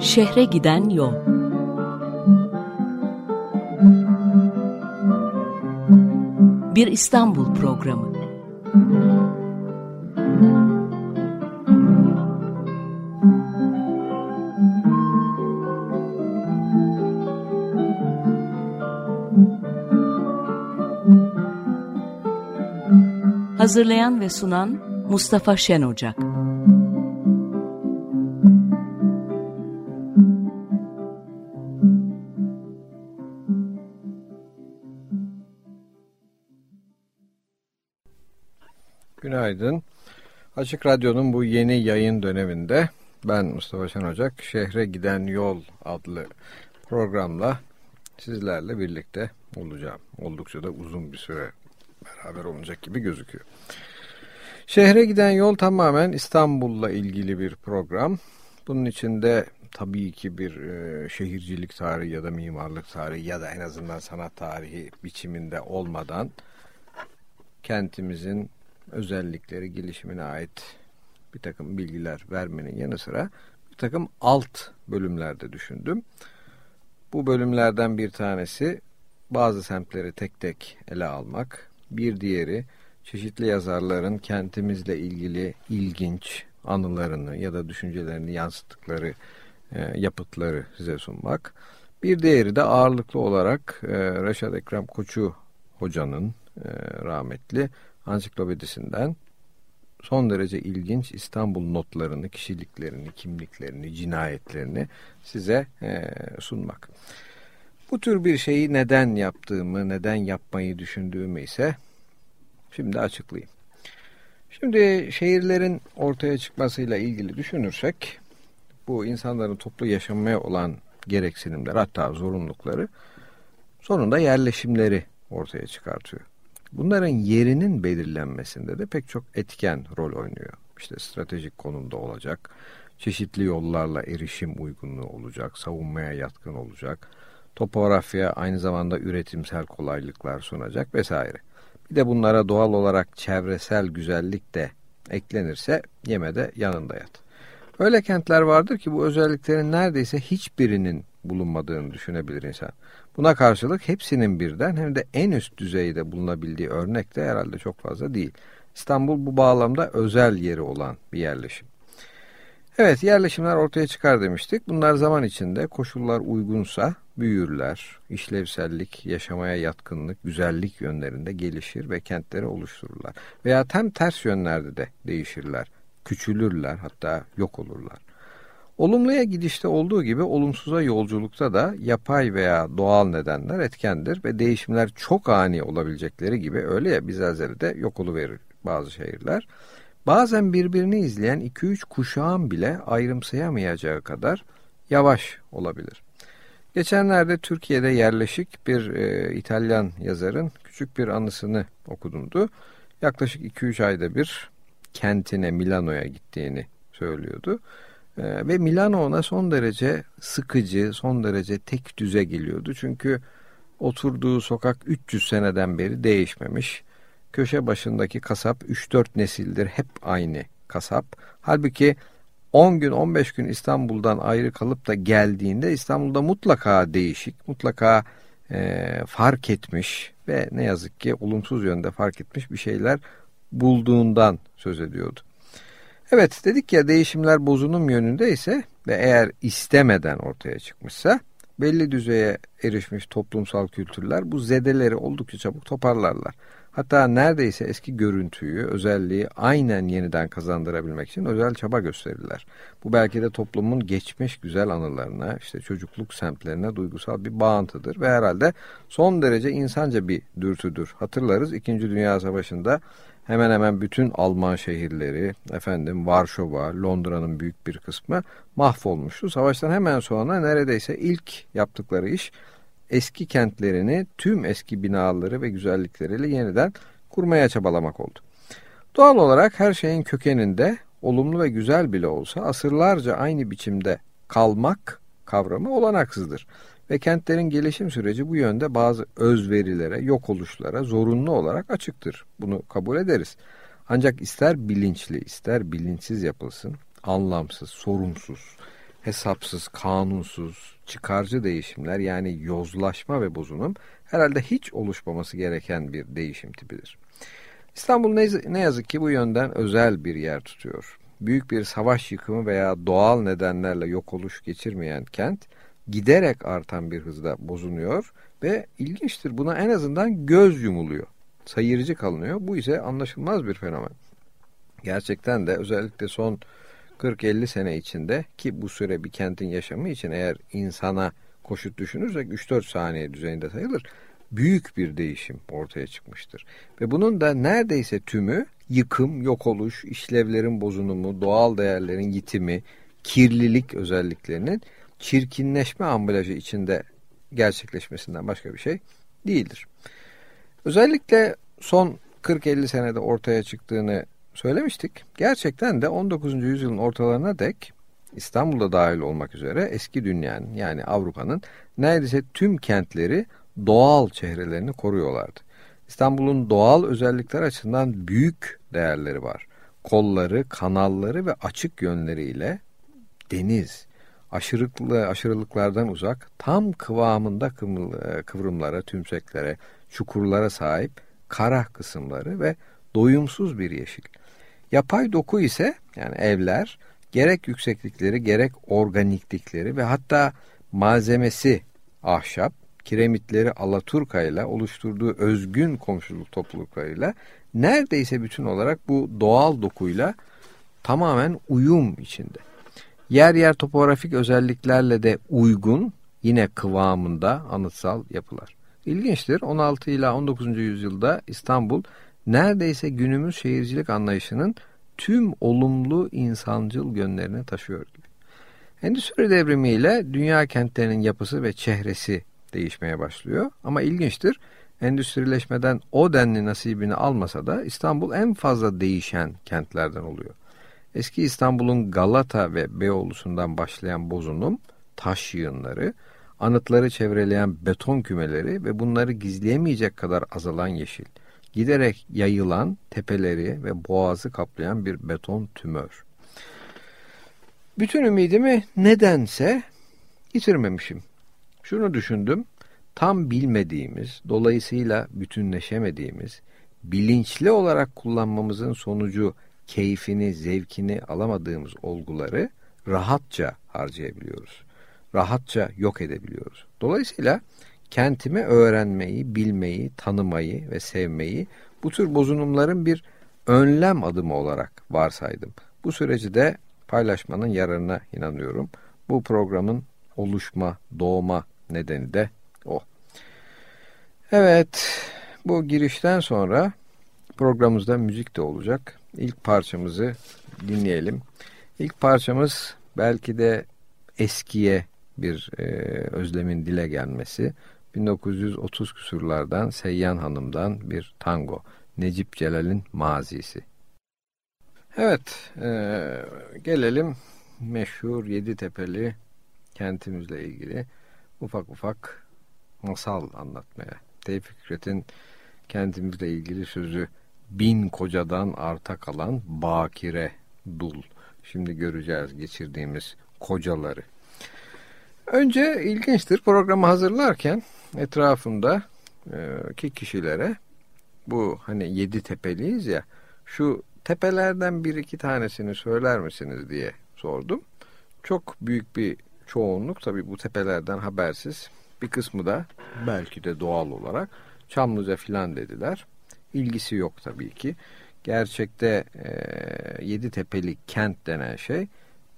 Şehre giden yol. Bir İstanbul programı Hazırlayan ve sunan Mustafa Şen Ocak Günaydın. Açık Radyo'nun bu yeni yayın döneminde ben Mustafa Şen Ocak, Şehre Giden Yol adlı programla sizlerle birlikte olacağım. Oldukça da uzun bir süre beraber olacak gibi gözüküyor. Şehre giden yol tamamen İstanbul'la ilgili bir program. Bunun içinde tabii ki bir e, şehircilik tarihi ya da mimarlık tarihi ya da en azından sanat tarihi biçiminde olmadan kentimizin özellikleri, gelişimine ait bir takım bilgiler vermenin yanı sıra bir takım alt bölümlerde düşündüm. Bu bölümlerden bir tanesi bazı semtleri tek tek ele almak, bir diğeri çeşitli yazarların kentimizle ilgili ilginç anılarını ya da düşüncelerini yansıttıkları e, yapıtları size sunmak. Bir diğeri de ağırlıklı olarak e, Reşat Ekrem Koçu hocanın e, rahmetli ansiklopedisinden son derece ilginç İstanbul notlarını, kişiliklerini, kimliklerini, cinayetlerini size e, sunmak. Bu tür bir şeyi neden yaptığımı, neden yapmayı düşündüğümü ise şimdi açıklayayım. Şimdi şehirlerin ortaya çıkmasıyla ilgili düşünürsek bu insanların toplu yaşamaya olan gereksinimler hatta zorunlulukları sonunda yerleşimleri ortaya çıkartıyor. Bunların yerinin belirlenmesinde de pek çok etken rol oynuyor. İşte stratejik konumda olacak, çeşitli yollarla erişim uygunluğu olacak, savunmaya yatkın olacak, topografya aynı zamanda üretimsel kolaylıklar sunacak vesaire. Bir de bunlara doğal olarak çevresel güzellik de eklenirse yemede yanında yat. Öyle kentler vardır ki bu özelliklerin neredeyse hiçbirinin bulunmadığını düşünebilir insan. Buna karşılık hepsinin birden hem de en üst düzeyde bulunabildiği örnek de herhalde çok fazla değil. İstanbul bu bağlamda özel yeri olan bir yerleşim. Evet yerleşimler ortaya çıkar demiştik. Bunlar zaman içinde koşullar uygunsa büyürler, işlevsellik, yaşamaya yatkınlık, güzellik yönlerinde gelişir ve kentleri oluştururlar. Veya tam ters yönlerde de değişirler, küçülürler hatta yok olurlar. Olumluya gidişte olduğu gibi olumsuza yolculukta da yapay veya doğal nedenler etkendir ve değişimler çok ani olabilecekleri gibi öyle ya bir de yok verir bazı şehirler. Bazen birbirini izleyen 2-3 kuşağın bile ayrımsayamayacağı kadar yavaş olabilir. Geçenlerde Türkiye'de yerleşik bir e, İtalyan yazarın küçük bir anısını okudumdu. Yaklaşık 2-3 ayda bir kentine Milano'ya gittiğini söylüyordu. E, ve Milano ona son derece sıkıcı, son derece tek düze geliyordu. Çünkü oturduğu sokak 300 seneden beri değişmemiş. Köşe başındaki kasap 3-4 nesildir hep aynı kasap. Halbuki 10 gün 15 gün İstanbul'dan ayrı kalıp da geldiğinde İstanbul'da mutlaka değişik, mutlaka e, fark etmiş ve ne yazık ki olumsuz yönde fark etmiş bir şeyler bulduğundan söz ediyordu. Evet dedik ya değişimler bozunum yönünde ise ve eğer istemeden ortaya çıkmışsa belli düzeye erişmiş toplumsal kültürler bu zedeleri oldukça çabuk toparlarlar. Hatta neredeyse eski görüntüyü, özelliği aynen yeniden kazandırabilmek için özel çaba gösterirler. Bu belki de toplumun geçmiş güzel anılarına, işte çocukluk semtlerine duygusal bir bağıntıdır ve herhalde son derece insanca bir dürtüdür. Hatırlarız 2. Dünya Savaşı'nda hemen hemen bütün Alman şehirleri, efendim Varşova, Londra'nın büyük bir kısmı mahvolmuştu. Savaştan hemen sonra neredeyse ilk yaptıkları iş eski kentlerini tüm eski binaları ve güzellikleriyle yeniden kurmaya çabalamak oldu. Doğal olarak her şeyin kökeninde olumlu ve güzel bile olsa asırlarca aynı biçimde kalmak kavramı olanaksızdır. Ve kentlerin gelişim süreci bu yönde bazı özverilere, yok oluşlara zorunlu olarak açıktır. Bunu kabul ederiz. Ancak ister bilinçli ister bilinçsiz yapılsın, anlamsız, sorumsuz, hesapsız, kanunsuz, çıkarcı değişimler yani yozlaşma ve bozunum herhalde hiç oluşmaması gereken bir değişim tipidir. İstanbul ne, yazık ki bu yönden özel bir yer tutuyor. Büyük bir savaş yıkımı veya doğal nedenlerle yok oluş geçirmeyen kent giderek artan bir hızda bozunuyor ve ilginçtir buna en azından göz yumuluyor. Sayırıcı kalınıyor. Bu ise anlaşılmaz bir fenomen. Gerçekten de özellikle son 40-50 sene içinde ki bu süre bir kentin yaşamı için eğer insana koşut düşünürsek 3-4 saniye düzeyinde sayılır. Büyük bir değişim ortaya çıkmıştır. Ve bunun da neredeyse tümü yıkım, yok oluş, işlevlerin bozunumu, doğal değerlerin yitimi, kirlilik özelliklerinin çirkinleşme ambalajı içinde gerçekleşmesinden başka bir şey değildir. Özellikle son 40-50 senede ortaya çıktığını söylemiştik. Gerçekten de 19. yüzyılın ortalarına dek İstanbul'da dahil olmak üzere eski dünyanın yani Avrupa'nın neredeyse tüm kentleri doğal çehrelerini koruyorlardı. İstanbul'un doğal özellikler açısından büyük değerleri var. Kolları, kanalları ve açık yönleriyle deniz, aşırılıklı, aşırılıklardan uzak, tam kıvamında kıvrımlara, tümseklere, çukurlara sahip kara kısımları ve doyumsuz bir yeşil. Yapay doku ise yani evler gerek yükseklikleri gerek organiklikleri ve hatta malzemesi ahşap, kiremitleri alaturka ile oluşturduğu özgün komşuluk topluluklarıyla neredeyse bütün olarak bu doğal dokuyla tamamen uyum içinde. Yer yer topografik özelliklerle de uygun yine kıvamında anıtsal yapılar. İlginçtir 16 ila 19. yüzyılda İstanbul neredeyse günümüz şehircilik anlayışının tüm olumlu insancıl yönlerini taşıyor gibi. Endüstri devrimiyle dünya kentlerinin yapısı ve çehresi değişmeye başlıyor. Ama ilginçtir, endüstrileşmeden o denli nasibini almasa da İstanbul en fazla değişen kentlerden oluyor. Eski İstanbul'un Galata ve Beyoğlu'sundan başlayan bozunum, taş yığınları, anıtları çevreleyen beton kümeleri ve bunları gizleyemeyecek kadar azalan yeşil giderek yayılan tepeleri ve boğazı kaplayan bir beton tümör. Bütün ümidimi nedense yitirmemişim. Şunu düşündüm, tam bilmediğimiz, dolayısıyla bütünleşemediğimiz, bilinçli olarak kullanmamızın sonucu keyfini, zevkini alamadığımız olguları rahatça harcayabiliyoruz. Rahatça yok edebiliyoruz. Dolayısıyla kentimi öğrenmeyi, bilmeyi, tanımayı ve sevmeyi bu tür bozunumların bir önlem adımı olarak varsaydım. Bu süreci de paylaşmanın yararına inanıyorum. Bu programın oluşma, doğma nedeni de o. Evet, bu girişten sonra programımızda müzik de olacak. İlk parçamızı dinleyelim. İlk parçamız belki de eskiye bir e, özlemin dile gelmesi. 1930 küsurlardan Seyyan Hanım'dan bir tango. Necip Celal'in mazisi. Evet, e, gelelim meşhur Yeditepe'li kentimizle ilgili ufak ufak masal anlatmaya. Tevfik Fikret'in kentimizle ilgili sözü bin kocadan arta kalan bakire dul. Şimdi göreceğiz geçirdiğimiz kocaları. Önce ilginçtir programı hazırlarken etrafımda e, ki kişilere bu hani yedi tepeliyiz ya şu tepelerden bir iki tanesini söyler misiniz diye sordum. Çok büyük bir çoğunluk tabi bu tepelerden habersiz. Bir kısmı da belki de doğal olarak Çamlıca filan dediler. İlgisi yok tabii ki. Gerçekte e, yedi tepeli kent denen şey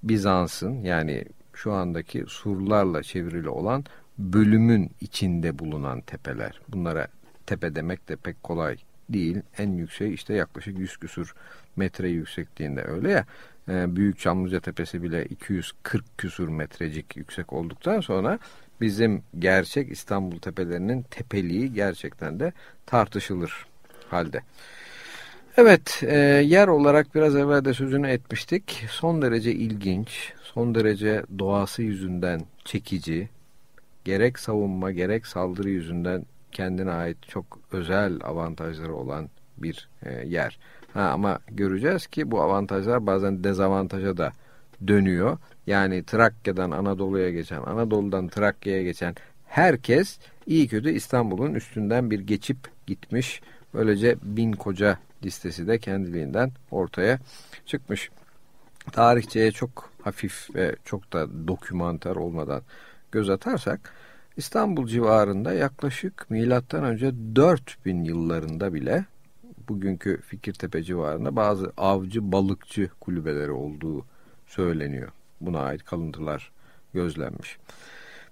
Bizans'ın yani şu andaki surlarla çevrili olan bölümün içinde bulunan tepeler. Bunlara tepe demek de pek kolay değil. En yüksek işte yaklaşık 100 küsur metre yüksekliğinde öyle ya. E, Büyük Çamlıca Tepesi bile 240 küsur metrecik yüksek olduktan sonra bizim gerçek İstanbul tepelerinin tepeliği gerçekten de tartışılır halde. Evet, e, yer olarak biraz evvel de sözünü etmiştik. Son derece ilginç, son derece doğası yüzünden çekici, gerek savunma gerek saldırı yüzünden kendine ait çok özel avantajları olan bir e, yer. Ha, ama göreceğiz ki bu avantajlar bazen dezavantaja da dönüyor. Yani Trakya'dan Anadolu'ya geçen, Anadolu'dan Trakya'ya geçen herkes iyi kötü İstanbul'un üstünden bir geçip gitmiş. Böylece bin koca listesi de kendiliğinden ortaya çıkmış. Tarihçeye çok hafif ve çok da dokümanter olmadan göz atarsak İstanbul civarında yaklaşık milattan önce 4000 yıllarında bile bugünkü Fikirtepe civarında bazı avcı balıkçı kulübeleri olduğu söyleniyor. Buna ait kalıntılar gözlenmiş.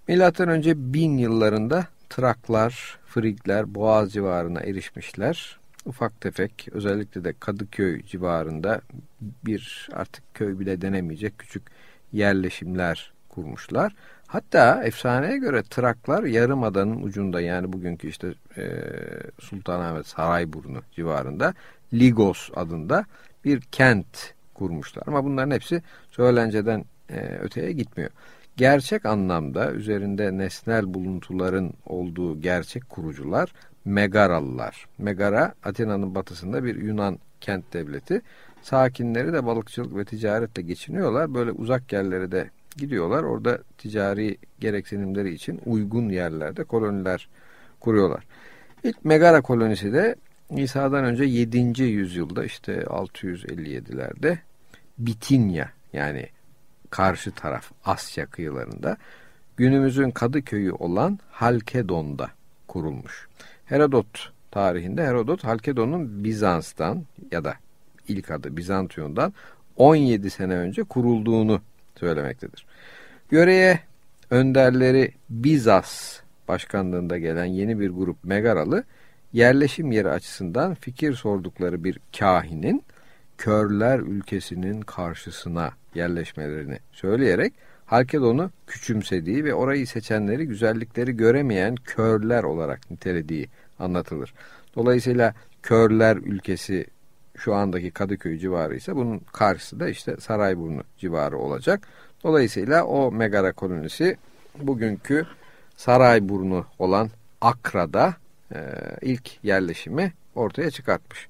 Milattan önce 1000 yıllarında Traklar, Frigler Boğaz civarına erişmişler. Ufak tefek özellikle de Kadıköy civarında bir artık köy bile denemeyecek küçük yerleşimler kurmuşlar. Hatta efsaneye göre Traklar Yarımada'nın ucunda yani bugünkü işte e, Sultanahmet Sarayburnu civarında Ligos adında bir kent kurmuşlar. Ama bunların hepsi söylenceden e, öteye gitmiyor. Gerçek anlamda üzerinde nesnel buluntuların olduğu gerçek kurucular Megaralılar. Megara Atina'nın batısında bir Yunan kent devleti. Sakinleri de balıkçılık ve ticaretle geçiniyorlar. Böyle uzak yerlere de gidiyorlar. Orada ticari gereksinimleri için uygun yerlerde koloniler kuruyorlar. İlk Megara kolonisi de İsa'dan önce 7. yüzyılda işte 657'lerde Bitinya yani karşı taraf Asya kıyılarında günümüzün Kadıköy'ü olan Halkedon'da kurulmuş. Herodot tarihinde Herodot Halkedon'un Bizans'tan ya da ilk adı Bizantiyon'dan 17 sene önce kurulduğunu söylemektedir. Yöreye önderleri Bizas başkanlığında gelen yeni bir grup Megaralı yerleşim yeri açısından fikir sordukları bir kahinin körler ülkesinin karşısına yerleşmelerini söyleyerek Halkedon'u küçümsediği ve orayı seçenleri güzellikleri göremeyen körler olarak nitelediği anlatılır. Dolayısıyla körler ülkesi şu andaki Kadıköy civarı ise bunun karşısı da işte Sarayburnu civarı olacak. Dolayısıyla o Megara kolonisi bugünkü Sarayburnu olan Akra'da e, ilk yerleşimi ortaya çıkartmış.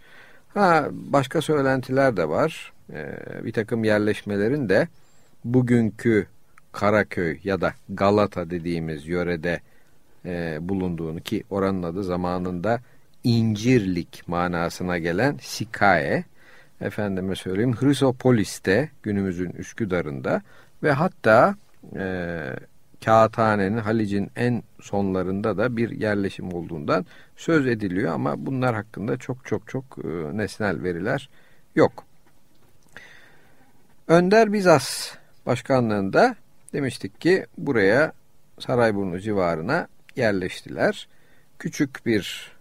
Ha, başka söylentiler de var. E, bir takım yerleşmelerin de bugünkü Karaköy ya da Galata dediğimiz yörede e, bulunduğunu ki oranın adı zamanında incirlik manasına gelen Sikae, efendime söyleyeyim Hrisopolis'te günümüzün Üsküdar'ında ve hatta e, Kağıthane'nin Halic'in en sonlarında da bir yerleşim olduğundan söz ediliyor ama bunlar hakkında çok çok çok e, nesnel veriler yok. Önder Bizas başkanlığında demiştik ki buraya Sarayburnu civarına yerleştiler. Küçük bir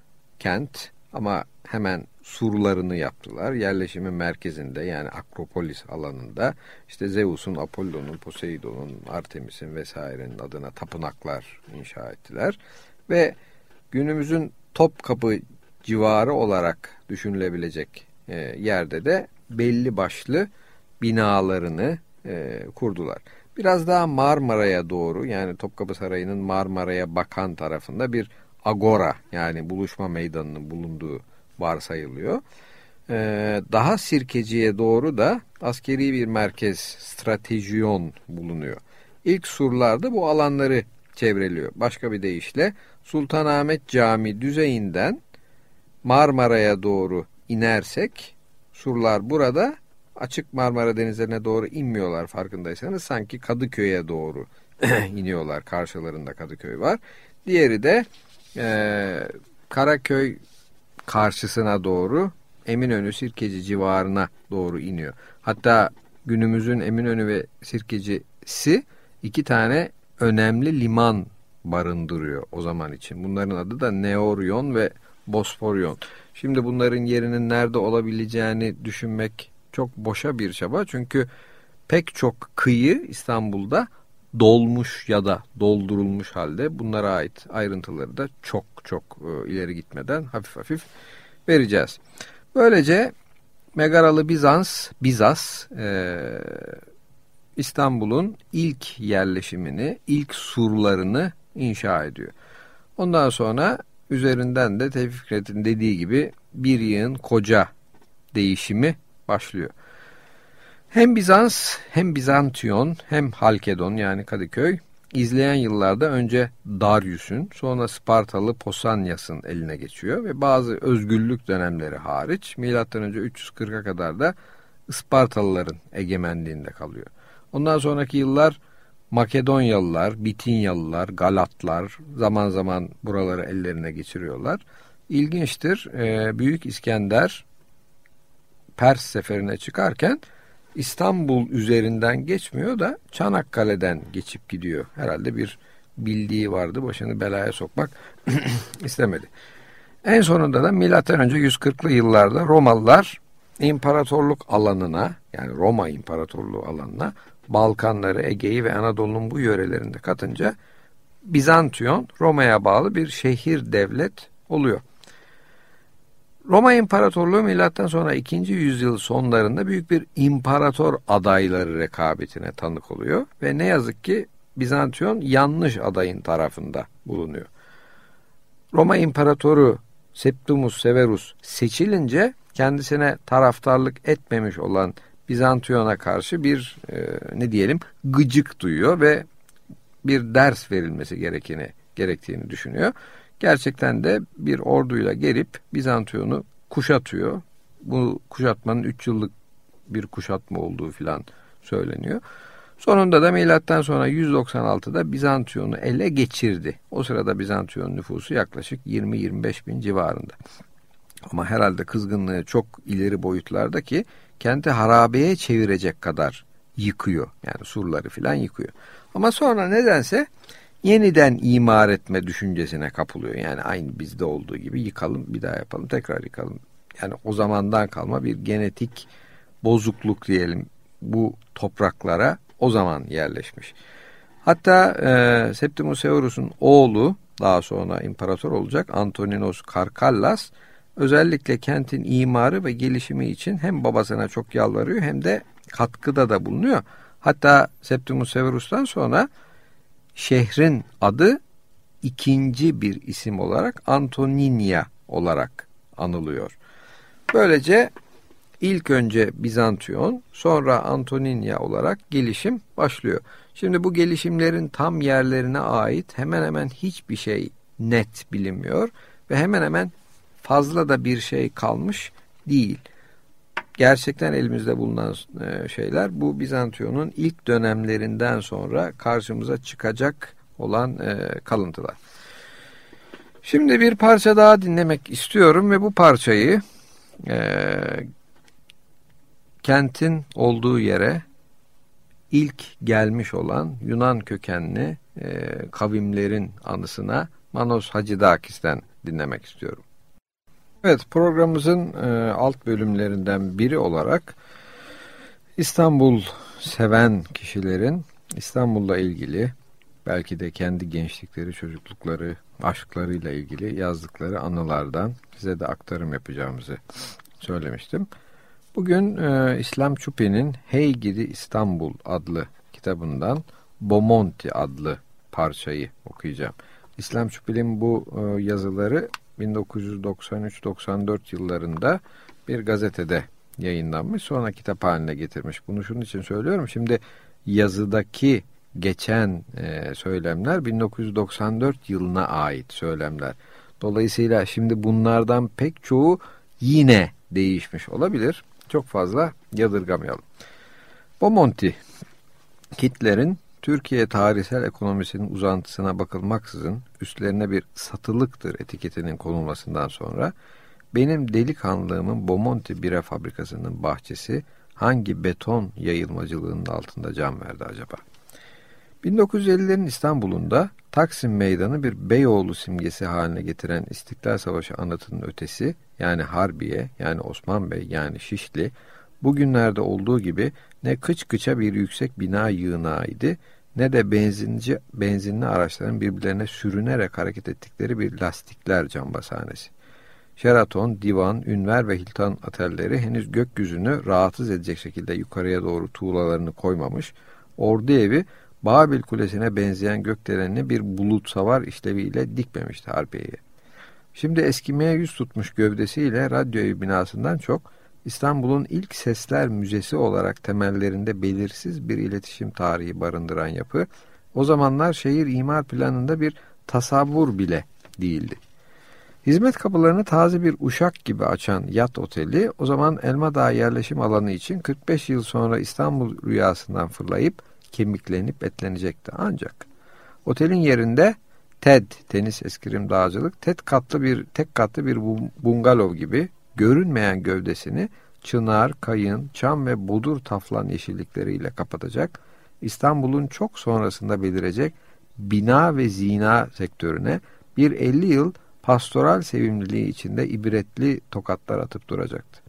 kent ama hemen surlarını yaptılar. Yerleşimin merkezinde yani Akropolis alanında işte Zeus'un, Apollo'nun, Poseidon'un, Artemis'in vesairenin adına tapınaklar inşa ettiler. Ve günümüzün Topkapı civarı olarak düşünülebilecek e, yerde de belli başlı binalarını e, kurdular. Biraz daha Marmara'ya doğru yani Topkapı Sarayı'nın Marmara'ya bakan tarafında bir agora yani buluşma meydanının bulunduğu varsayılıyor. Ee, daha Sirkeci'ye doğru da askeri bir merkez stratejiyon bulunuyor. İlk surlarda bu alanları çevreliyor. Başka bir deyişle Sultanahmet Cami düzeyinden Marmara'ya doğru inersek surlar burada açık Marmara denizlerine doğru inmiyorlar farkındaysanız sanki Kadıköy'e doğru iniyorlar karşılarında Kadıköy var. Diğeri de e, Karaköy karşısına doğru Eminönü Sirkeci civarına doğru iniyor. Hatta günümüzün Eminönü ve Sirkecisi iki tane önemli liman barındırıyor o zaman için. Bunların adı da Neoryon ve Bosforyon. Şimdi bunların yerinin nerede olabileceğini düşünmek çok boşa bir çaba. Çünkü pek çok kıyı İstanbul'da dolmuş ya da doldurulmuş halde bunlara ait ayrıntıları da çok çok e, ileri gitmeden hafif hafif vereceğiz. Böylece Megaralı Bizans, Bizas e, İstanbul'un ilk yerleşimini, ilk surlarını inşa ediyor. Ondan sonra üzerinden de Tevfik Fikret'in dediği gibi bir yığın koca değişimi başlıyor. Hem Bizans hem Bizantiyon hem Halkedon yani Kadıköy izleyen yıllarda önce Darius'un sonra Spartalı Posanyas'ın eline geçiyor ve bazı özgürlük dönemleri hariç M.Ö. 340'a kadar da Spartalıların egemenliğinde kalıyor. Ondan sonraki yıllar Makedonyalılar, Bitinyalılar, Galatlar zaman zaman buraları ellerine geçiriyorlar. İlginçtir. Büyük İskender Pers seferine çıkarken İstanbul üzerinden geçmiyor da Çanakkale'den geçip gidiyor. Herhalde bir bildiği vardı. Başını belaya sokmak istemedi. En sonunda da milattan önce 140'lı yıllarda Romalılar imparatorluk alanına yani Roma İmparatorluğu alanına Balkanları, Ege'yi ve Anadolu'nun bu yörelerinde katınca Bizantiyon Roma'ya bağlı bir şehir devlet oluyor. Roma İmparatorluğu milattan sonra 2. yüzyıl sonlarında büyük bir imparator adayları rekabetine tanık oluyor ve ne yazık ki Bizantiyon yanlış adayın tarafında bulunuyor. Roma İmparatoru Septimus Severus seçilince kendisine taraftarlık etmemiş olan Bizantiyon'a karşı bir e, ne diyelim gıcık duyuyor ve bir ders verilmesi gerekeni gerektiğini düşünüyor. Gerçekten de bir orduyla gelip Bizantiyon'u kuşatıyor. Bu kuşatmanın 3 yıllık bir kuşatma olduğu filan söyleniyor. Sonunda da milattan sonra 196'da Bizantiyon'u ele geçirdi. O sırada Bizantiyon nüfusu yaklaşık 20-25 bin civarında. Ama herhalde kızgınlığı çok ileri boyutlarda ki kenti harabeye çevirecek kadar yıkıyor. Yani surları filan yıkıyor. Ama sonra nedense yeniden imar etme düşüncesine kapılıyor. Yani aynı bizde olduğu gibi yıkalım bir daha yapalım tekrar yıkalım. Yani o zamandan kalma bir genetik bozukluk diyelim bu topraklara o zaman yerleşmiş. Hatta e, Septimus Severus'un oğlu daha sonra imparator olacak Antoninos Karkallas özellikle kentin imarı ve gelişimi için hem babasına çok yalvarıyor hem de katkıda da bulunuyor. Hatta Septimus Severus'tan sonra şehrin adı ikinci bir isim olarak Antoninia olarak anılıyor. Böylece ilk önce Bizantiyon sonra Antoninia olarak gelişim başlıyor. Şimdi bu gelişimlerin tam yerlerine ait hemen hemen hiçbir şey net bilinmiyor ve hemen hemen fazla da bir şey kalmış değil. Gerçekten elimizde bulunan e, şeyler bu Bizantiyon'un ilk dönemlerinden sonra karşımıza çıkacak olan e, kalıntılar. Şimdi bir parça daha dinlemek istiyorum ve bu parçayı e, kentin olduğu yere ilk gelmiş olan Yunan kökenli e, kavimlerin anısına Manos Hacıdakis'ten dinlemek istiyorum. Evet programımızın e, alt bölümlerinden biri olarak İstanbul seven kişilerin İstanbul'la ilgili belki de kendi gençlikleri, çocuklukları, aşklarıyla ilgili yazdıkları anılardan size de aktarım yapacağımızı söylemiştim. Bugün e, İslam Çupi'nin Hey Gidi İstanbul adlı kitabından Bomonti adlı parçayı okuyacağım. İslam Çupi'nin bu e, yazıları 1993-94 yıllarında bir gazetede yayınlanmış. Sonra kitap haline getirmiş. Bunu şunun için söylüyorum. Şimdi yazıdaki geçen e, söylemler 1994 yılına ait söylemler. Dolayısıyla şimdi bunlardan pek çoğu yine değişmiş olabilir. Çok fazla yadırgamayalım. Bomonti, Hitler'in Türkiye tarihsel ekonomisinin uzantısına bakılmaksızın üstlerine bir satılıktır etiketinin konulmasından sonra benim delikanlığımın Bomonti bira fabrikasının bahçesi hangi beton yayılmacılığının altında can verdi acaba? 1950'lerin İstanbul'unda Taksim Meydanı bir Beyoğlu simgesi haline getiren İstiklal Savaşı anıtının ötesi yani Harbiye yani Osman Bey yani Şişli bugünlerde olduğu gibi ne kıç kıça bir yüksek bina yığınağıydı ne de benzinci benzinli araçların birbirlerine sürünerek hareket ettikleri bir lastikler cambasanesi. Sheraton, Divan, Ünver ve Hilton otelleri henüz gökyüzünü rahatsız edecek şekilde yukarıya doğru tuğlalarını koymamış, ordu evi Babil Kulesi'ne benzeyen gökdelenini bir bulut savar işleviyle dikmemişti Harbiye'ye. Şimdi eskimeye yüz tutmuş gövdesiyle radyo evi binasından çok İstanbul'un ilk sesler müzesi olarak temellerinde belirsiz bir iletişim tarihi barındıran yapı, o zamanlar şehir imar planında bir tasavvur bile değildi. Hizmet kapılarını taze bir uşak gibi açan yat oteli o zaman Elmadağ yerleşim alanı için 45 yıl sonra İstanbul rüyasından fırlayıp kemiklenip etlenecekti. Ancak otelin yerinde TED, tenis eskrim dağcılık, TED katlı bir tek katlı bir bungalov gibi görünmeyen gövdesini çınar, kayın, çam ve bodur taflan yeşillikleriyle kapatacak, İstanbul'un çok sonrasında belirecek bina ve zina sektörüne bir 50 yıl pastoral sevimliliği içinde ibretli tokatlar atıp duracaktı.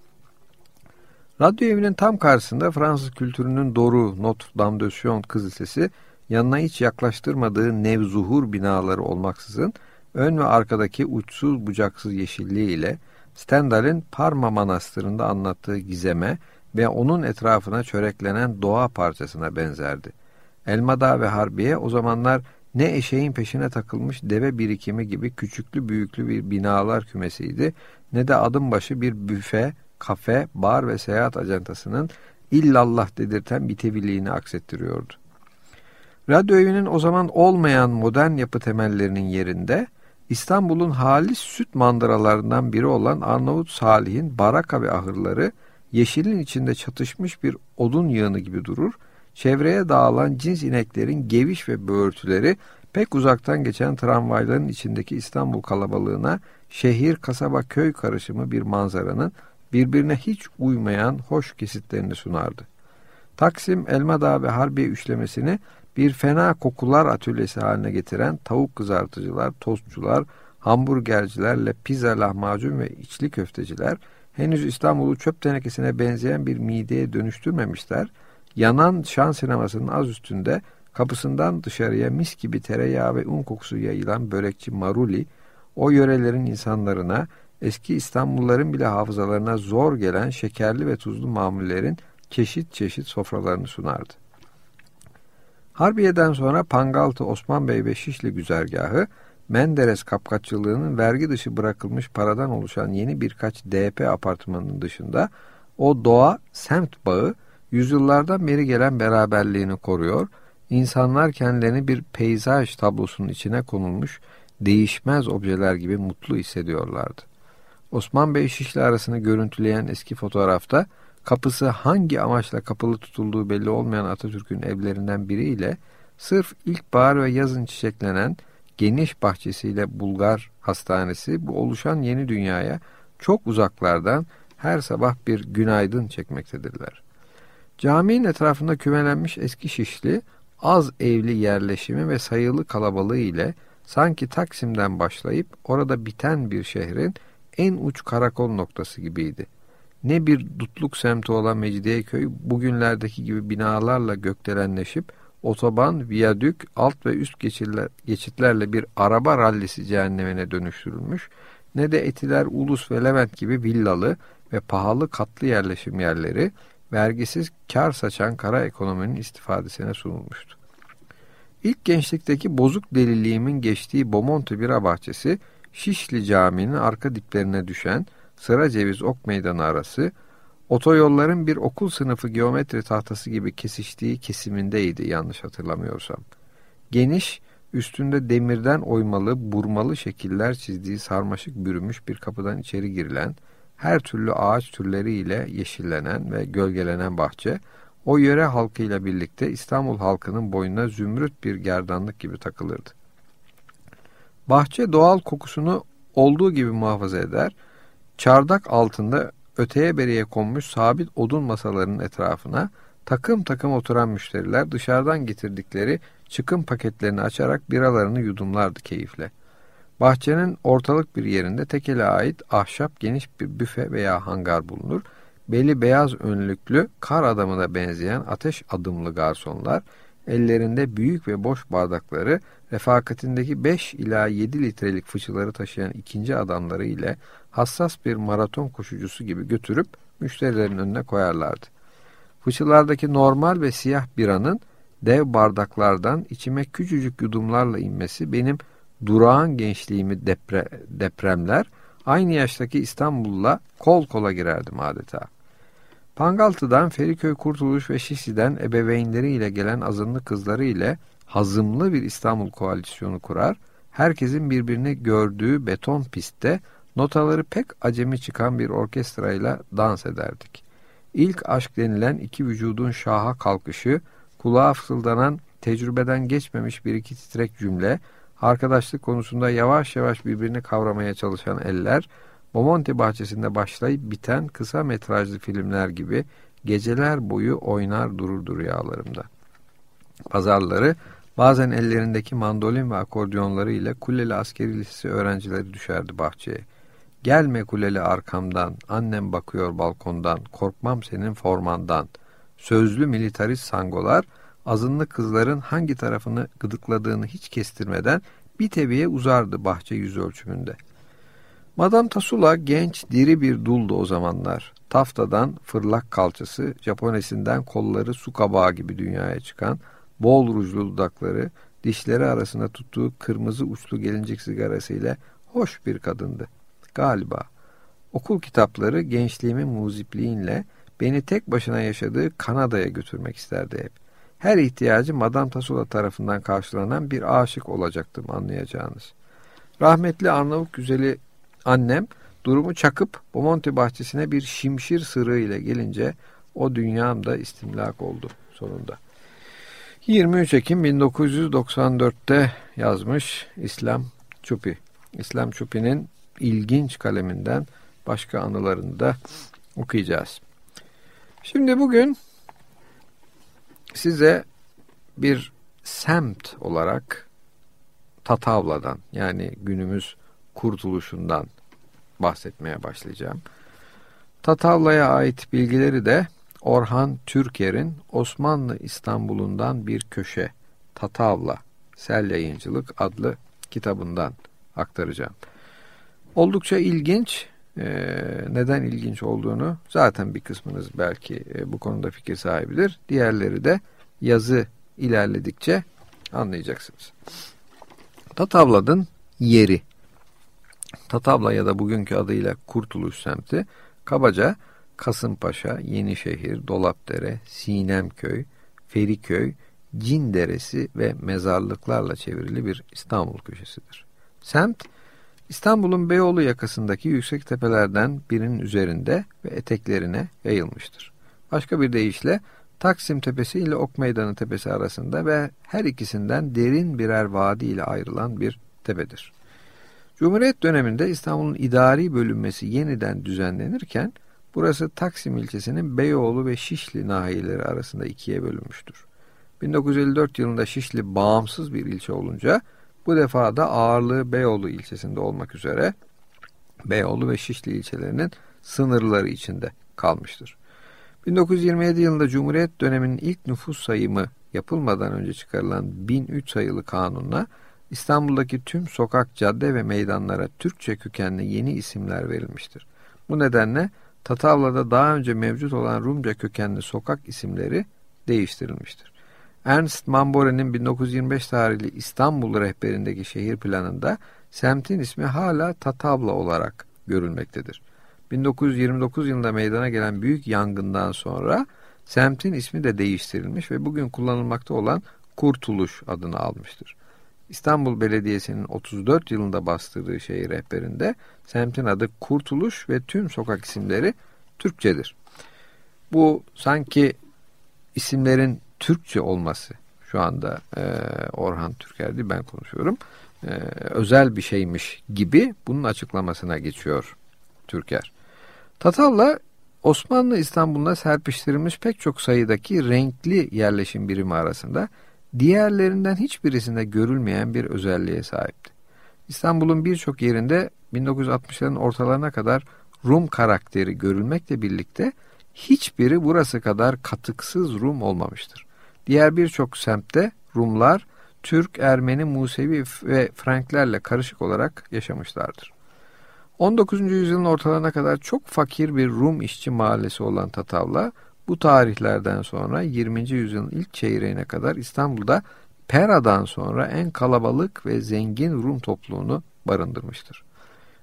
Radyo evinin tam karşısında Fransız kültürünün Doru Notre Dame de Sion Kız Lisesi yanına hiç yaklaştırmadığı nevzuhur binaları olmaksızın ön ve arkadaki uçsuz bucaksız yeşilliği ile Stendhal'in Parma Manastırı'nda anlattığı gizeme ve onun etrafına çöreklenen doğa parçasına benzerdi. Elmadağ ve Harbiye o zamanlar ne eşeğin peşine takılmış deve birikimi gibi küçüklü büyüklü bir binalar kümesiydi ne de adım başı bir büfe, kafe, bar ve seyahat ajantasının illallah dedirten biteviliğini aksettiriyordu. Radyo evinin o zaman olmayan modern yapı temellerinin yerinde İstanbul'un halis süt mandıralarından biri olan Arnavut Salih'in baraka ve ahırları yeşilin içinde çatışmış bir odun yığını gibi durur çevreye dağılan cins ineklerin geviş ve böğürtüleri pek uzaktan geçen tramvayların içindeki İstanbul kalabalığına şehir, kasaba, köy karışımı bir manzaranın birbirine hiç uymayan hoş kesitlerini sunardı. Taksim, Elmadağ ve Harbiye üçlemesini bir fena kokular atölyesi haline getiren tavuk kızartıcılar, tostçular, hamburgercilerle pizza, lahmacun ve içli köfteciler henüz İstanbul'u çöp tenekesine benzeyen bir mideye dönüştürmemişler Yanan şan sinemasının az üstünde kapısından dışarıya mis gibi tereyağı ve un kokusu yayılan börekçi Maruli, o yörelerin insanlarına, eski İstanbulluların bile hafızalarına zor gelen şekerli ve tuzlu mamullerin çeşit çeşit sofralarını sunardı. Harbiye'den sonra Pangaltı Osman Bey ve Şişli güzergahı, Menderes kapkaççılığının vergi dışı bırakılmış paradan oluşan yeni birkaç DP apartmanının dışında o doğa semt bağı yüzyıllardan beri gelen beraberliğini koruyor, insanlar kendilerini bir peyzaj tablosunun içine konulmuş değişmez objeler gibi mutlu hissediyorlardı. Osman Bey Şişli arasını görüntüleyen eski fotoğrafta kapısı hangi amaçla kapalı tutulduğu belli olmayan Atatürk'ün evlerinden biriyle sırf ilkbahar ve yazın çiçeklenen geniş bahçesiyle Bulgar Hastanesi bu oluşan yeni dünyaya çok uzaklardan her sabah bir günaydın çekmektedirler. Caminin etrafında kümelenmiş eski şişli, az evli yerleşimi ve sayılı kalabalığı ile sanki Taksim'den başlayıp orada biten bir şehrin en uç karakol noktası gibiydi. Ne bir dutluk semti olan Mecidiyeköy bugünlerdeki gibi binalarla gökdelenleşip otoban, viyadük, alt ve üst geçitlerle bir araba rallisi cehennemine dönüştürülmüş, ne de Etiler, Ulus ve Levent gibi villalı ve pahalı katlı yerleşim yerleri, vergisiz kar saçan kara ekonominin istifadesine sunulmuştu. İlk gençlikteki bozuk deliliğimin geçtiği Bomonti Bira Bahçesi, Şişli Camii'nin arka diplerine düşen Sıra Ceviz Ok Meydanı arası, otoyolların bir okul sınıfı geometri tahtası gibi kesiştiği kesimindeydi yanlış hatırlamıyorsam. Geniş, üstünde demirden oymalı, burmalı şekiller çizdiği sarmaşık bürümüş bir kapıdan içeri girilen, her türlü ağaç türleriyle yeşillenen ve gölgelenen bahçe, o yöre halkıyla birlikte İstanbul halkının boynuna zümrüt bir gerdanlık gibi takılırdı. Bahçe doğal kokusunu olduğu gibi muhafaza eder, çardak altında öteye beriye konmuş sabit odun masalarının etrafına takım takım oturan müşteriler dışarıdan getirdikleri çıkım paketlerini açarak biralarını yudumlardı keyifle. Bahçenin ortalık bir yerinde tekele ait ahşap geniş bir büfe veya hangar bulunur. Beli beyaz önlüklü kar adamına benzeyen ateş adımlı garsonlar ellerinde büyük ve boş bardakları refakatindeki 5 ila 7 litrelik fıçıları taşıyan ikinci adamları ile hassas bir maraton koşucusu gibi götürüp müşterilerin önüne koyarlardı. Fıçılardaki normal ve siyah biranın dev bardaklardan içime küçücük yudumlarla inmesi benim durağan gençliğimi depre, depremler, aynı yaştaki İstanbul'la kol kola girerdim adeta. Pangaltı'dan Feriköy Kurtuluş ve Şişli'den ebeveynleriyle gelen azınlık kızları ile hazımlı bir İstanbul koalisyonu kurar, herkesin birbirini gördüğü beton pistte notaları pek acemi çıkan bir orkestrayla dans ederdik. İlk aşk denilen iki vücudun şaha kalkışı, kulağa fısıldanan tecrübeden geçmemiş bir iki titrek cümle, arkadaşlık konusunda yavaş yavaş birbirini kavramaya çalışan eller, Bomonti bahçesinde başlayıp biten kısa metrajlı filmler gibi geceler boyu oynar dururdu rüyalarımda. Pazarları bazen ellerindeki mandolin ve akordiyonları ile Kuleli Askeri Lisesi öğrencileri düşerdi bahçeye. Gelme kuleli arkamdan, annem bakıyor balkondan, korkmam senin formandan. Sözlü militarist sangolar, azınlık kızların hangi tarafını gıdıkladığını hiç kestirmeden bir teviye uzardı bahçe yüz ölçümünde. Madame Tasula genç, diri bir duldu o zamanlar. Taftadan fırlak kalçası, Japonesinden kolları su kabağı gibi dünyaya çıkan, bol rujlu dudakları, dişleri arasında tuttuğu kırmızı uçlu gelincik sigarasıyla hoş bir kadındı. Galiba. Okul kitapları gençliğimin muzipliğinle beni tek başına yaşadığı Kanada'ya götürmek isterdi hep. Her ihtiyacı Madame Tasula tarafından karşılanan bir aşık olacaktım anlayacağınız. Rahmetli Arnavut güzeli annem durumu çakıp Bomonti bahçesine bir şimşir sırrı ile gelince o dünyamda istimlak oldu sonunda. 23 Ekim 1994'te yazmış İslam Çupi. İslam Çupi'nin ilginç kaleminden başka anılarını da okuyacağız. Şimdi bugün size bir semt olarak Tatavla'dan yani günümüz kurtuluşundan bahsetmeye başlayacağım. Tatavla'ya ait bilgileri de Orhan Türker'in Osmanlı İstanbul'undan bir köşe Tatavla Sel Yayıncılık adlı kitabından aktaracağım. Oldukça ilginç. Ee, neden ilginç olduğunu zaten bir kısmınız belki e, bu konuda fikir sahibidir. Diğerleri de yazı ilerledikçe anlayacaksınız. Tatavlad'ın yeri. Tatavla ya da bugünkü adıyla Kurtuluş semti kabaca Kasımpaşa, Yenişehir, Dolapdere, Sinemköy, Feriköy, Cin Deresi ve mezarlıklarla çevrili bir İstanbul köşesidir. Semt İstanbul'un Beyoğlu yakasındaki yüksek tepelerden birinin üzerinde ve eteklerine yayılmıştır. Başka bir deyişle Taksim Tepesi ile Ok Meydanı Tepesi arasında ve her ikisinden derin birer vadi ile ayrılan bir tepedir. Cumhuriyet döneminde İstanbul'un idari bölünmesi yeniden düzenlenirken burası Taksim ilçesinin Beyoğlu ve Şişli nahiyeleri arasında ikiye bölünmüştür. 1954 yılında Şişli bağımsız bir ilçe olunca bu defa da ağırlığı Beyoğlu ilçesinde olmak üzere Beyoğlu ve Şişli ilçelerinin sınırları içinde kalmıştır. 1927 yılında Cumhuriyet döneminin ilk nüfus sayımı yapılmadan önce çıkarılan 1003 sayılı kanunla İstanbul'daki tüm sokak, cadde ve meydanlara Türkçe kökenli yeni isimler verilmiştir. Bu nedenle Tatavla'da daha önce mevcut olan Rumca kökenli sokak isimleri değiştirilmiştir. Ernst Mambore'nin 1925 tarihli İstanbul rehberindeki şehir planında semtin ismi hala Tatavla olarak görülmektedir. 1929 yılında meydana gelen büyük yangından sonra semtin ismi de değiştirilmiş ve bugün kullanılmakta olan Kurtuluş adını almıştır. İstanbul Belediyesi'nin 34 yılında bastırdığı şehir rehberinde semtin adı Kurtuluş ve tüm sokak isimleri Türkçedir. Bu sanki isimlerin Türkçe olması şu anda e, Orhan Türker'di ben konuşuyorum. E, özel bir şeymiş gibi bunun açıklamasına geçiyor Türker. Tatavla Osmanlı İstanbul'una serpiştirilmiş pek çok sayıdaki renkli yerleşim birimi arasında diğerlerinden hiçbirisinde görülmeyen bir özelliğe sahipti. İstanbul'un birçok yerinde 1960'ların ortalarına kadar Rum karakteri görülmekle birlikte hiçbiri burası kadar katıksız Rum olmamıştır. Diğer birçok semtte Rumlar Türk, Ermeni, Musevi ve Franklerle karışık olarak yaşamışlardır. 19. yüzyılın ortalarına kadar çok fakir bir Rum işçi mahallesi olan Tatavla, bu tarihlerden sonra 20. yüzyılın ilk çeyreğine kadar İstanbul'da Pera'dan sonra en kalabalık ve zengin Rum topluluğunu barındırmıştır.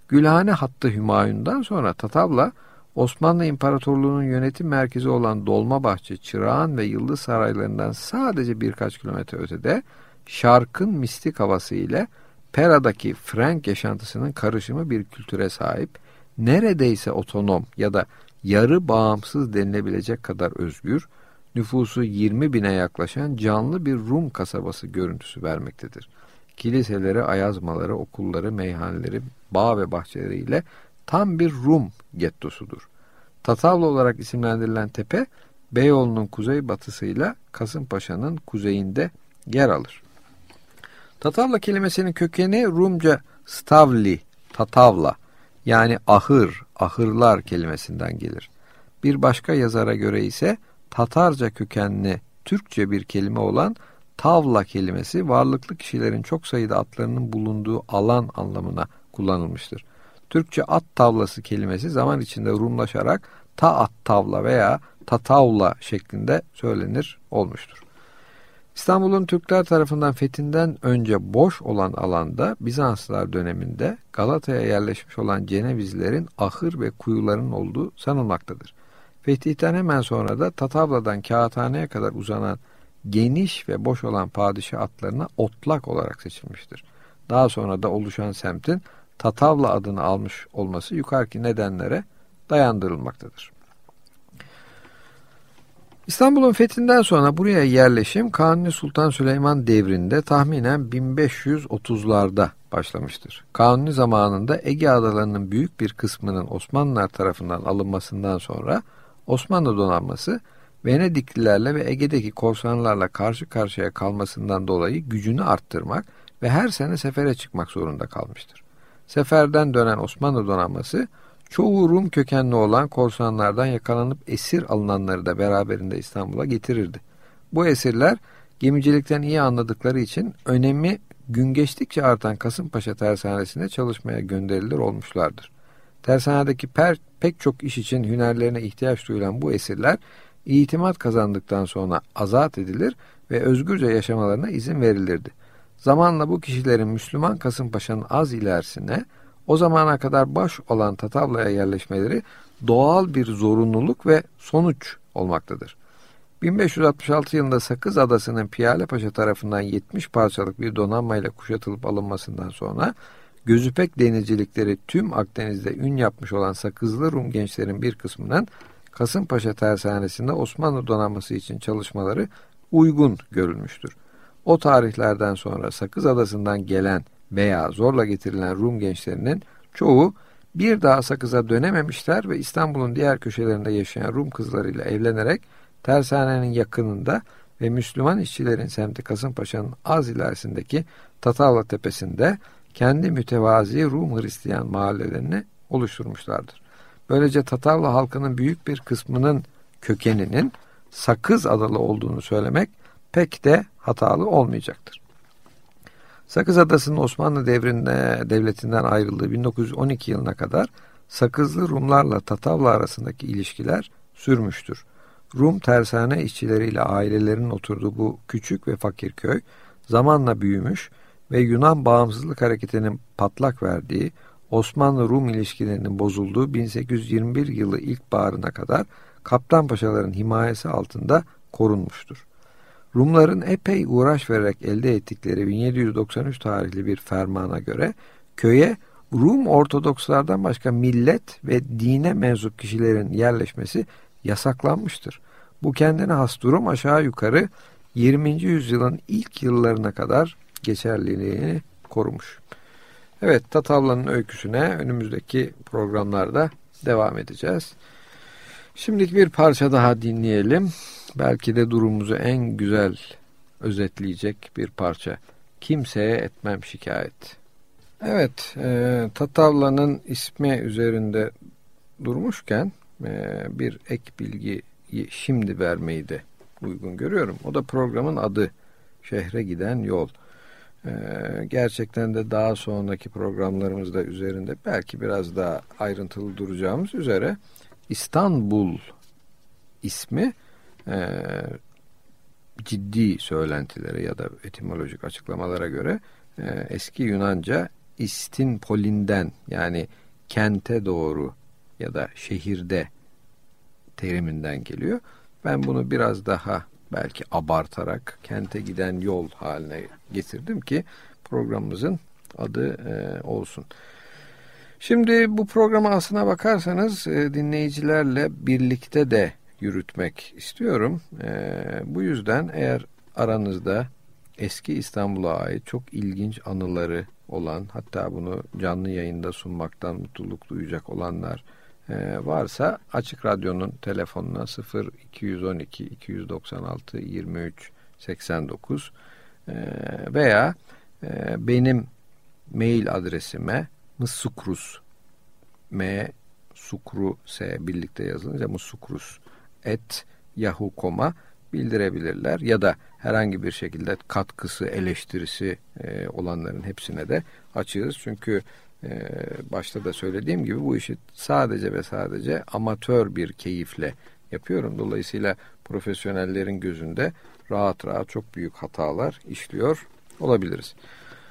Gülhane hattı Hümayun'dan sonra Tatavla Osmanlı İmparatorluğu'nun yönetim merkezi olan Dolmabahçe, Çırağan ve Yıldız Saraylarından sadece birkaç kilometre ötede şarkın mistik havası ile Pera'daki Frank yaşantısının karışımı bir kültüre sahip, neredeyse otonom ya da yarı bağımsız denilebilecek kadar özgür, nüfusu 20 bine yaklaşan canlı bir Rum kasabası görüntüsü vermektedir. Kiliseleri, ayazmaları, okulları, meyhaneleri, bağ ve bahçeleriyle tam bir Rum gettosudur. Tatavla olarak isimlendirilen tepe, Beyoğlu'nun kuzeybatısıyla Kasımpaşa'nın kuzeyinde yer alır. Tatavla kelimesinin kökeni Rumca stavli, tatavla yani ahır, ahırlar kelimesinden gelir. Bir başka yazara göre ise Tatarca kökenli Türkçe bir kelime olan tavla kelimesi varlıklı kişilerin çok sayıda atlarının bulunduğu alan anlamına kullanılmıştır. Türkçe at tavlası kelimesi zaman içinde Rumlaşarak ta at tavla veya tatavla şeklinde söylenir olmuştur. İstanbul'un Türkler tarafından fethinden önce boş olan alanda Bizanslılar döneminde Galata'ya yerleşmiş olan Cenevizlerin ahır ve kuyuların olduğu sanılmaktadır. Fetihten hemen sonra da Tatavla'dan Kağıthane'ye kadar uzanan geniş ve boş olan padişah atlarına otlak olarak seçilmiştir. Daha sonra da oluşan semtin Tatavla adını almış olması yukarıki nedenlere dayandırılmaktadır. İstanbul'un fethinden sonra buraya yerleşim Kanuni Sultan Süleyman devrinde tahminen 1530'larda başlamıştır. Kanuni zamanında Ege adalarının büyük bir kısmının Osmanlılar tarafından alınmasından sonra Osmanlı donanması Venediklilerle ve Ege'deki korsanlarla karşı karşıya kalmasından dolayı gücünü arttırmak ve her sene sefere çıkmak zorunda kalmıştır. Seferden dönen Osmanlı donanması çoğu Rum kökenli olan korsanlardan yakalanıp esir alınanları da beraberinde İstanbul'a getirirdi. Bu esirler gemicilikten iyi anladıkları için önemi gün geçtikçe artan Kasımpaşa tersanesinde çalışmaya gönderilir olmuşlardır. Tersanedeki per, pek çok iş için hünerlerine ihtiyaç duyulan bu esirler itimat kazandıktan sonra azat edilir ve özgürce yaşamalarına izin verilirdi. Zamanla bu kişilerin Müslüman Kasımpaşa'nın az ilerisine o zamana kadar baş olan Tatavla'ya yerleşmeleri doğal bir zorunluluk ve sonuç olmaktadır. 1566 yılında Sakız Adası'nın Piyale Paşa tarafından 70 parçalık bir donanmayla kuşatılıp alınmasından sonra gözüpek denizcilikleri tüm Akdeniz'de ün yapmış olan Sakızlı Rum gençlerin bir kısmının Kasımpaşa tersanesinde Osmanlı donanması için çalışmaları uygun görülmüştür. O tarihlerden sonra Sakız Adası'ndan gelen veya zorla getirilen Rum gençlerinin çoğu bir daha Sakız'a dönememişler ve İstanbul'un diğer köşelerinde yaşayan Rum kızlarıyla evlenerek tersanenin yakınında ve Müslüman işçilerin semti Kasımpaşa'nın az ilerisindeki Tatavla Tepesi'nde kendi mütevazi Rum Hristiyan mahallelerini oluşturmuşlardır. Böylece Tatarlı halkının büyük bir kısmının kökeninin Sakız adalı olduğunu söylemek pek de hatalı olmayacaktır. Sakız Adası'nın Osmanlı devrinde devletinden ayrıldığı 1912 yılına kadar Sakızlı Rumlarla Tatavla arasındaki ilişkiler sürmüştür. Rum tersane işçileriyle ailelerinin oturduğu bu küçük ve fakir köy zamanla büyümüş ve Yunan bağımsızlık hareketinin patlak verdiği Osmanlı-Rum ilişkilerinin bozulduğu 1821 yılı ilkbaharına kadar kaptan paşaların himayesi altında korunmuştur. Rumların epey uğraş vererek elde ettikleri 1793 tarihli bir fermana göre köye Rum Ortodokslardan başka millet ve dine mensup kişilerin yerleşmesi yasaklanmıştır. Bu kendine has durum aşağı yukarı 20. yüzyılın ilk yıllarına kadar geçerliliğini korumuş. Evet Tatavla'nın öyküsüne önümüzdeki programlarda devam edeceğiz. Şimdilik bir parça daha dinleyelim. Belki de durumumuzu en güzel özetleyecek bir parça. Kimseye etmem şikayet. Evet, e, Tatavla'nın ismi üzerinde durmuşken e, bir ek bilgi şimdi vermeyi de uygun görüyorum. O da programın adı Şehre Giden Yol. Ee, gerçekten de daha sonraki programlarımızda üzerinde belki biraz daha ayrıntılı duracağımız üzere İstanbul ismi e, ciddi söylentilere ya da etimolojik açıklamalara göre e, eski Yunanca istinpolinden yani kente doğru ya da şehirde teriminden geliyor. Ben bunu biraz daha belki abartarak kente giden yol haline getirdim ki programımızın adı e, olsun. Şimdi bu programa aslına bakarsanız e, dinleyicilerle birlikte de yürütmek istiyorum. E, bu yüzden eğer aranızda eski İstanbul'a ait çok ilginç anıları olan hatta bunu canlı yayında sunmaktan mutluluk duyacak olanlar e, varsa Açık Radyo'nun telefonuna 0 212 296 23 89 e, veya benim mail adresime msukrus m sukru s birlikte yazılınca msukrus et yahoo.com'a bildirebilirler ya da herhangi bir şekilde katkısı, eleştirisi e, olanların hepsine de açığız. Çünkü e, başta da söylediğim gibi bu işi sadece ve sadece amatör bir keyifle yapıyorum. Dolayısıyla profesyonellerin gözünde rahat rahat çok büyük hatalar işliyor olabiliriz.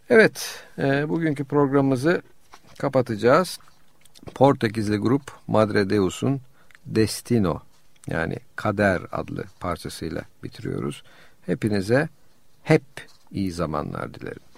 Evet, e, bugünkü programımızı kapatacağız. Portekizli grup Madre Deus'un Destino yani Kader adlı parçasıyla bitiriyoruz. Hepinize hep iyi zamanlar dilerim.